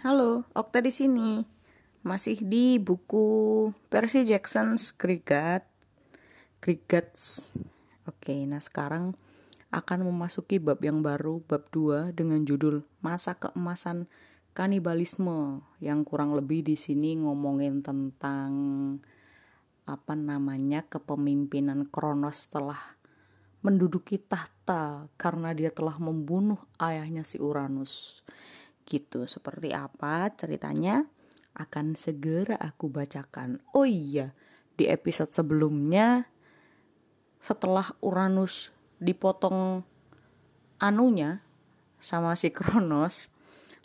Halo, Okta di sini. Masih di buku Percy Jackson's Krigat. Krigats. Oke, nah sekarang akan memasuki bab yang baru, bab 2 dengan judul Masa Keemasan Kanibalisme yang kurang lebih di sini ngomongin tentang apa namanya kepemimpinan Kronos setelah menduduki tahta karena dia telah membunuh ayahnya si Uranus gitu. Seperti apa ceritanya? Akan segera aku bacakan. Oh iya, di episode sebelumnya setelah Uranus dipotong anunya sama si Kronos,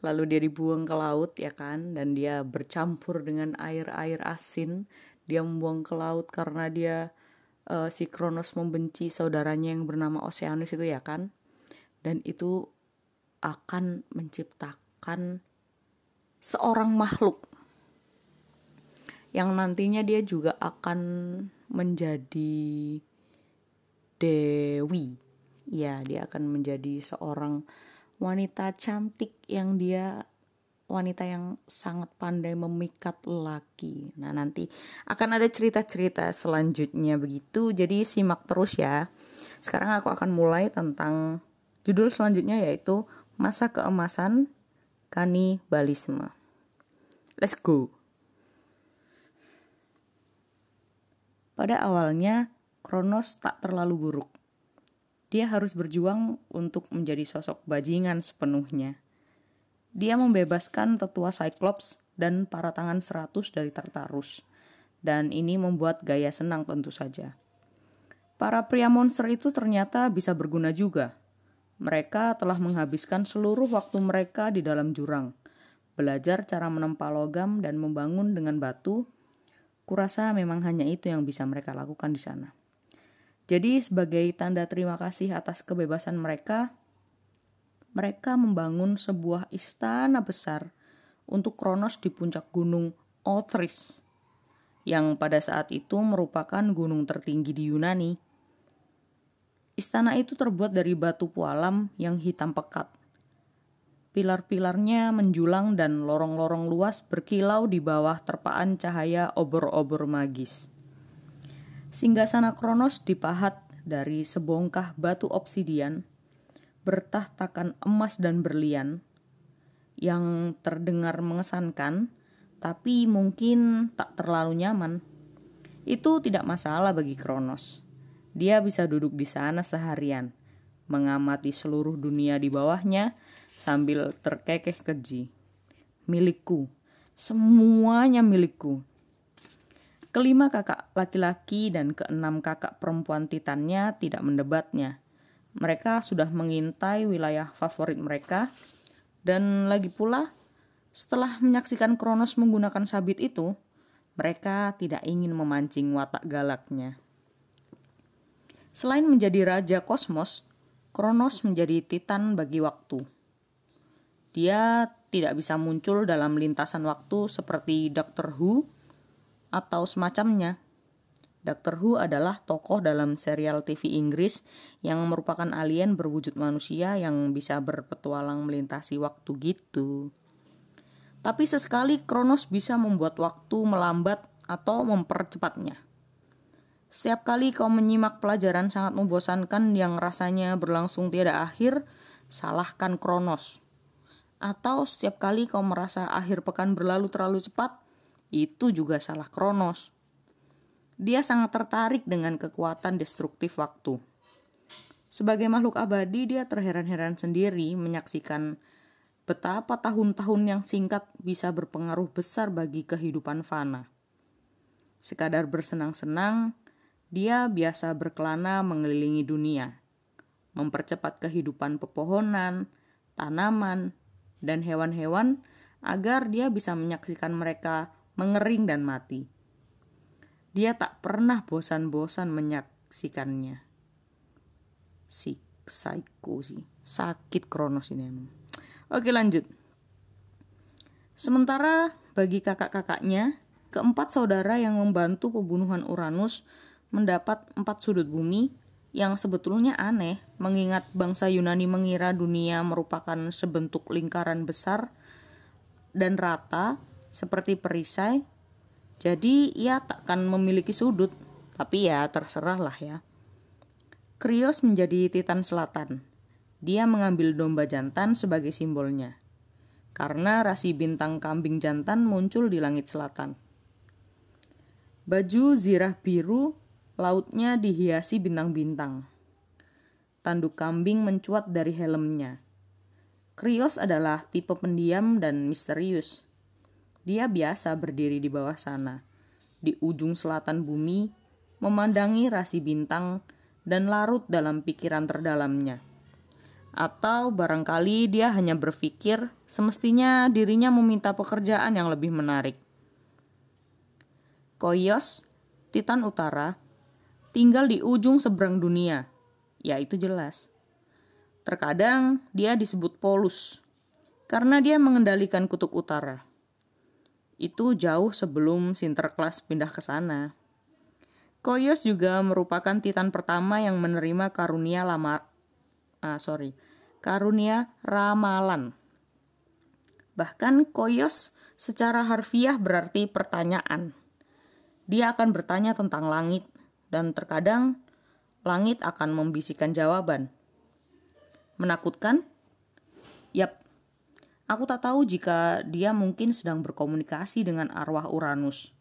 lalu dia dibuang ke laut ya kan dan dia bercampur dengan air-air asin, dia membuang ke laut karena dia uh, si Kronos membenci saudaranya yang bernama Oceanus itu ya kan. Dan itu akan menciptakan menciptakan seorang makhluk yang nantinya dia juga akan menjadi dewi. Ya, dia akan menjadi seorang wanita cantik yang dia wanita yang sangat pandai memikat laki. Nah, nanti akan ada cerita-cerita selanjutnya begitu. Jadi simak terus ya. Sekarang aku akan mulai tentang judul selanjutnya yaitu masa keemasan kanibalisme. Let's go. Pada awalnya, Kronos tak terlalu buruk. Dia harus berjuang untuk menjadi sosok bajingan sepenuhnya. Dia membebaskan tetua Cyclops dan para tangan seratus dari Tartarus. Dan ini membuat Gaya senang tentu saja. Para pria monster itu ternyata bisa berguna juga mereka telah menghabiskan seluruh waktu mereka di dalam jurang, belajar cara menempa logam dan membangun dengan batu. Kurasa memang hanya itu yang bisa mereka lakukan di sana. Jadi, sebagai tanda terima kasih atas kebebasan mereka, mereka membangun sebuah istana besar untuk Kronos di puncak gunung Othris, yang pada saat itu merupakan gunung tertinggi di Yunani Istana itu terbuat dari batu pualam yang hitam pekat. Pilar-pilarnya menjulang dan lorong-lorong luas berkilau di bawah terpaan cahaya obor-obor magis. Singgasana Kronos dipahat dari sebongkah batu obsidian, bertahtakan emas dan berlian, yang terdengar mengesankan, tapi mungkin tak terlalu nyaman. Itu tidak masalah bagi Kronos dia bisa duduk di sana seharian, mengamati seluruh dunia di bawahnya sambil terkekeh keji. Milikku, semuanya milikku. Kelima kakak laki-laki dan keenam kakak perempuan titannya tidak mendebatnya. Mereka sudah mengintai wilayah favorit mereka, dan lagi pula, setelah menyaksikan Kronos menggunakan sabit itu, mereka tidak ingin memancing watak galaknya. Selain menjadi raja kosmos, Kronos menjadi titan bagi waktu. Dia tidak bisa muncul dalam lintasan waktu seperti Doctor Who atau semacamnya. Doctor Who adalah tokoh dalam serial TV Inggris yang merupakan alien berwujud manusia yang bisa berpetualang melintasi waktu gitu. Tapi sesekali Kronos bisa membuat waktu melambat atau mempercepatnya. Setiap kali kau menyimak pelajaran sangat membosankan yang rasanya berlangsung tiada akhir, salahkan Kronos. Atau setiap kali kau merasa akhir pekan berlalu terlalu cepat, itu juga salah Kronos. Dia sangat tertarik dengan kekuatan destruktif waktu. Sebagai makhluk abadi, dia terheran-heran sendiri menyaksikan betapa tahun-tahun yang singkat bisa berpengaruh besar bagi kehidupan fana. Sekadar bersenang-senang, dia biasa berkelana mengelilingi dunia, mempercepat kehidupan pepohonan, tanaman, dan hewan-hewan agar dia bisa menyaksikan mereka mengering dan mati. Dia tak pernah bosan-bosan menyaksikannya. Si psycho sih, sakit kronos ini emang. Oke lanjut. Sementara bagi kakak-kakaknya, keempat saudara yang membantu pembunuhan Uranus mendapat empat sudut bumi yang sebetulnya aneh mengingat bangsa Yunani mengira dunia merupakan sebentuk lingkaran besar dan rata seperti perisai. Jadi ia takkan memiliki sudut, tapi ya terserah lah ya. Krios menjadi Titan Selatan. Dia mengambil domba jantan sebagai simbolnya. Karena rasi bintang kambing jantan muncul di langit selatan. Baju zirah biru, lautnya dihiasi bintang-bintang. Tanduk kambing mencuat dari helmnya. Krios adalah tipe pendiam dan misterius. Dia biasa berdiri di bawah sana, di ujung selatan bumi, memandangi rasi bintang dan larut dalam pikiran terdalamnya. Atau barangkali dia hanya berpikir semestinya dirinya meminta pekerjaan yang lebih menarik. Koyos, Titan Utara, tinggal di ujung seberang dunia, ya itu jelas. Terkadang dia disebut Polus, karena dia mengendalikan kutub utara. Itu jauh sebelum Sinterklas pindah ke sana. Koyos juga merupakan titan pertama yang menerima karunia lama ah, sorry, karunia ramalan. Bahkan Koyos secara harfiah berarti pertanyaan. Dia akan bertanya tentang langit dan terkadang langit akan membisikkan jawaban. Menakutkan? Yap. Aku tak tahu jika dia mungkin sedang berkomunikasi dengan arwah Uranus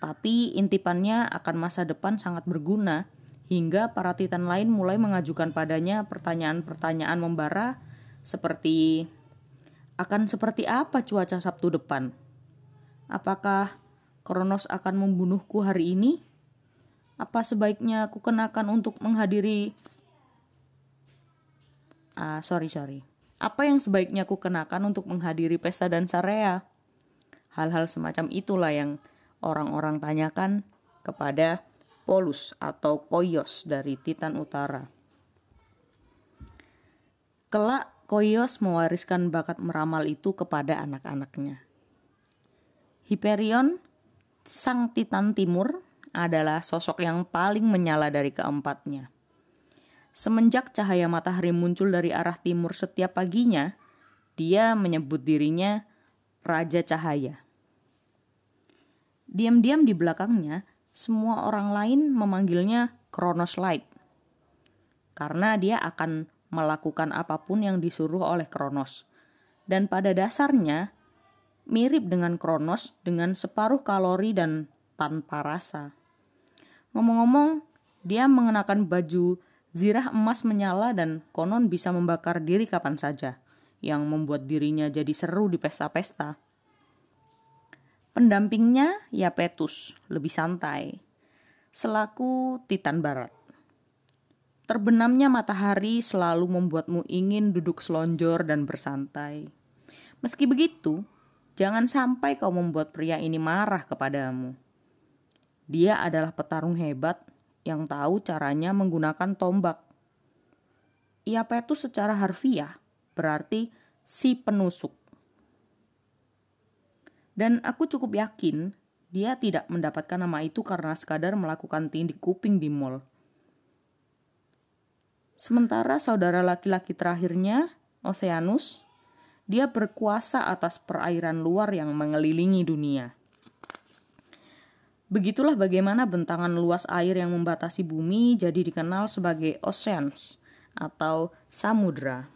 tapi intipannya akan masa depan sangat berguna hingga para titan lain mulai mengajukan padanya pertanyaan-pertanyaan membara seperti akan seperti apa cuaca Sabtu depan? Apakah Kronos akan membunuhku hari ini? Apa sebaiknya aku kenakan untuk menghadiri Ah, sorry sorry. Apa yang sebaiknya aku kenakan untuk menghadiri pesta dan sarea? Hal-hal semacam itulah yang orang-orang tanyakan kepada Polus atau Koyos dari Titan Utara. Kelak Koyos mewariskan bakat meramal itu kepada anak-anaknya. Hyperion, sang Titan Timur, adalah sosok yang paling menyala dari keempatnya. Semenjak cahaya matahari muncul dari arah timur setiap paginya, dia menyebut dirinya Raja Cahaya. Diam-diam di belakangnya, semua orang lain memanggilnya Kronos Light. Karena dia akan melakukan apa pun yang disuruh oleh Kronos. Dan pada dasarnya, mirip dengan Kronos dengan separuh kalori dan tanpa rasa. Ngomong-ngomong, dia mengenakan baju zirah emas menyala dan konon bisa membakar diri kapan saja, yang membuat dirinya jadi seru di pesta-pesta. Pendampingnya ya Petus, lebih santai, selaku Titan Barat. Terbenamnya matahari selalu membuatmu ingin duduk selonjor dan bersantai. Meski begitu, jangan sampai kau membuat pria ini marah kepadamu. Dia adalah petarung hebat yang tahu caranya menggunakan tombak. Ia Petus secara harfiah berarti si penusuk. Dan aku cukup yakin dia tidak mendapatkan nama itu karena sekadar melakukan tindik kuping di mall. Sementara saudara laki-laki terakhirnya, Oceanus, dia berkuasa atas perairan luar yang mengelilingi dunia. Begitulah bagaimana bentangan luas air yang membatasi bumi jadi dikenal sebagai oceans atau samudra.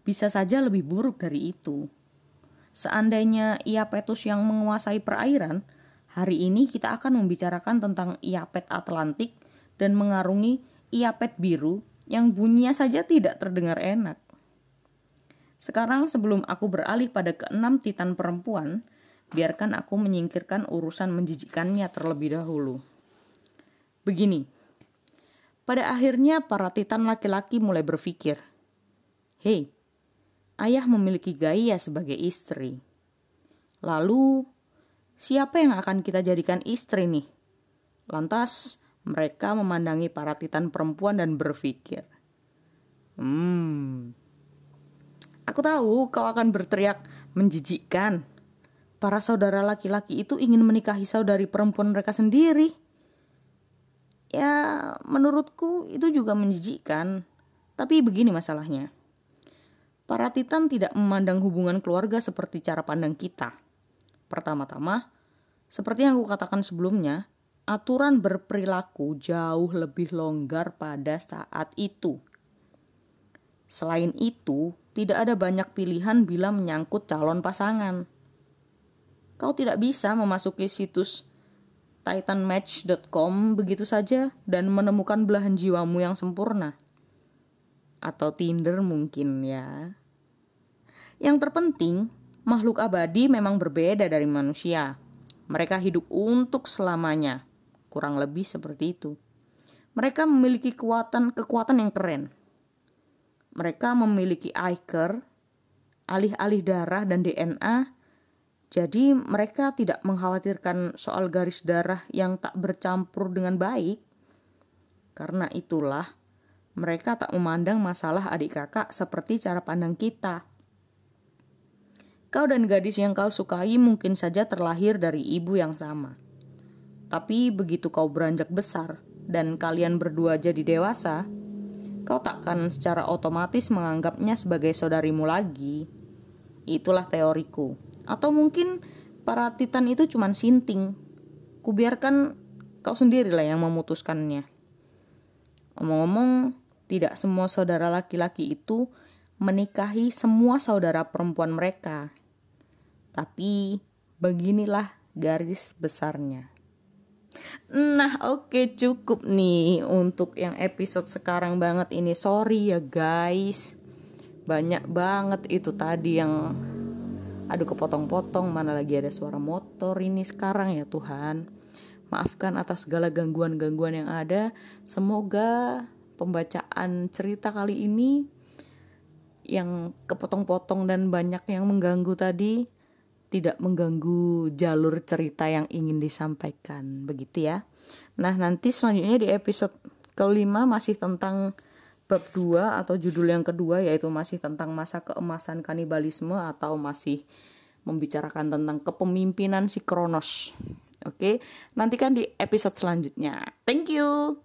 Bisa saja lebih buruk dari itu. Seandainya Iapetus yang menguasai perairan, hari ini kita akan membicarakan tentang Iapet Atlantik dan mengarungi Iapet biru yang bunyinya saja tidak terdengar enak. Sekarang sebelum aku beralih pada keenam titan perempuan, biarkan aku menyingkirkan urusan menjijikannya terlebih dahulu. Begini, pada akhirnya para titan laki-laki mulai berpikir, Hei, ayah memiliki Gaia sebagai istri. Lalu, siapa yang akan kita jadikan istri nih? Lantas, mereka memandangi para titan perempuan dan berpikir, Hmm, aku tahu kau akan berteriak menjijikkan. Para saudara laki-laki itu ingin menikahi saudari perempuan mereka sendiri. Ya, menurutku itu juga menjijikkan. Tapi begini masalahnya Para titan tidak memandang hubungan keluarga seperti cara pandang kita. Pertama-tama, seperti yang aku katakan sebelumnya, aturan berperilaku jauh lebih longgar pada saat itu. Selain itu, tidak ada banyak pilihan bila menyangkut calon pasangan. Kau tidak bisa memasuki situs titanmatch.com begitu saja dan menemukan belahan jiwamu yang sempurna. Atau Tinder mungkin ya. Yang terpenting, makhluk abadi memang berbeda dari manusia. Mereka hidup untuk selamanya. Kurang lebih seperti itu. Mereka memiliki kekuatan-kekuatan yang keren. Mereka memiliki Iker, alih-alih darah dan DNA, jadi mereka tidak mengkhawatirkan soal garis darah yang tak bercampur dengan baik. Karena itulah, mereka tak memandang masalah adik kakak seperti cara pandang kita. Kau dan gadis yang kau sukai mungkin saja terlahir dari ibu yang sama. Tapi begitu kau beranjak besar dan kalian berdua jadi dewasa, kau takkan secara otomatis menganggapnya sebagai saudarimu lagi. Itulah teoriku. Atau mungkin para titan itu cuma sinting. Kubiarkan kau sendirilah yang memutuskannya. Omong-omong, tidak semua saudara laki-laki itu menikahi semua saudara perempuan mereka. Tapi beginilah garis besarnya. Nah, oke cukup nih untuk yang episode sekarang banget ini. Sorry ya guys. Banyak banget itu tadi yang aduh kepotong-potong mana lagi ada suara motor ini sekarang ya Tuhan. Maafkan atas segala gangguan-gangguan yang ada. Semoga pembacaan cerita kali ini yang kepotong-potong dan banyak yang mengganggu tadi tidak mengganggu jalur cerita yang ingin disampaikan begitu ya nah nanti selanjutnya di episode kelima masih tentang bab 2 atau judul yang kedua yaitu masih tentang masa keemasan kanibalisme atau masih membicarakan tentang kepemimpinan si Kronos. Oke nantikan di episode selanjutnya. Thank you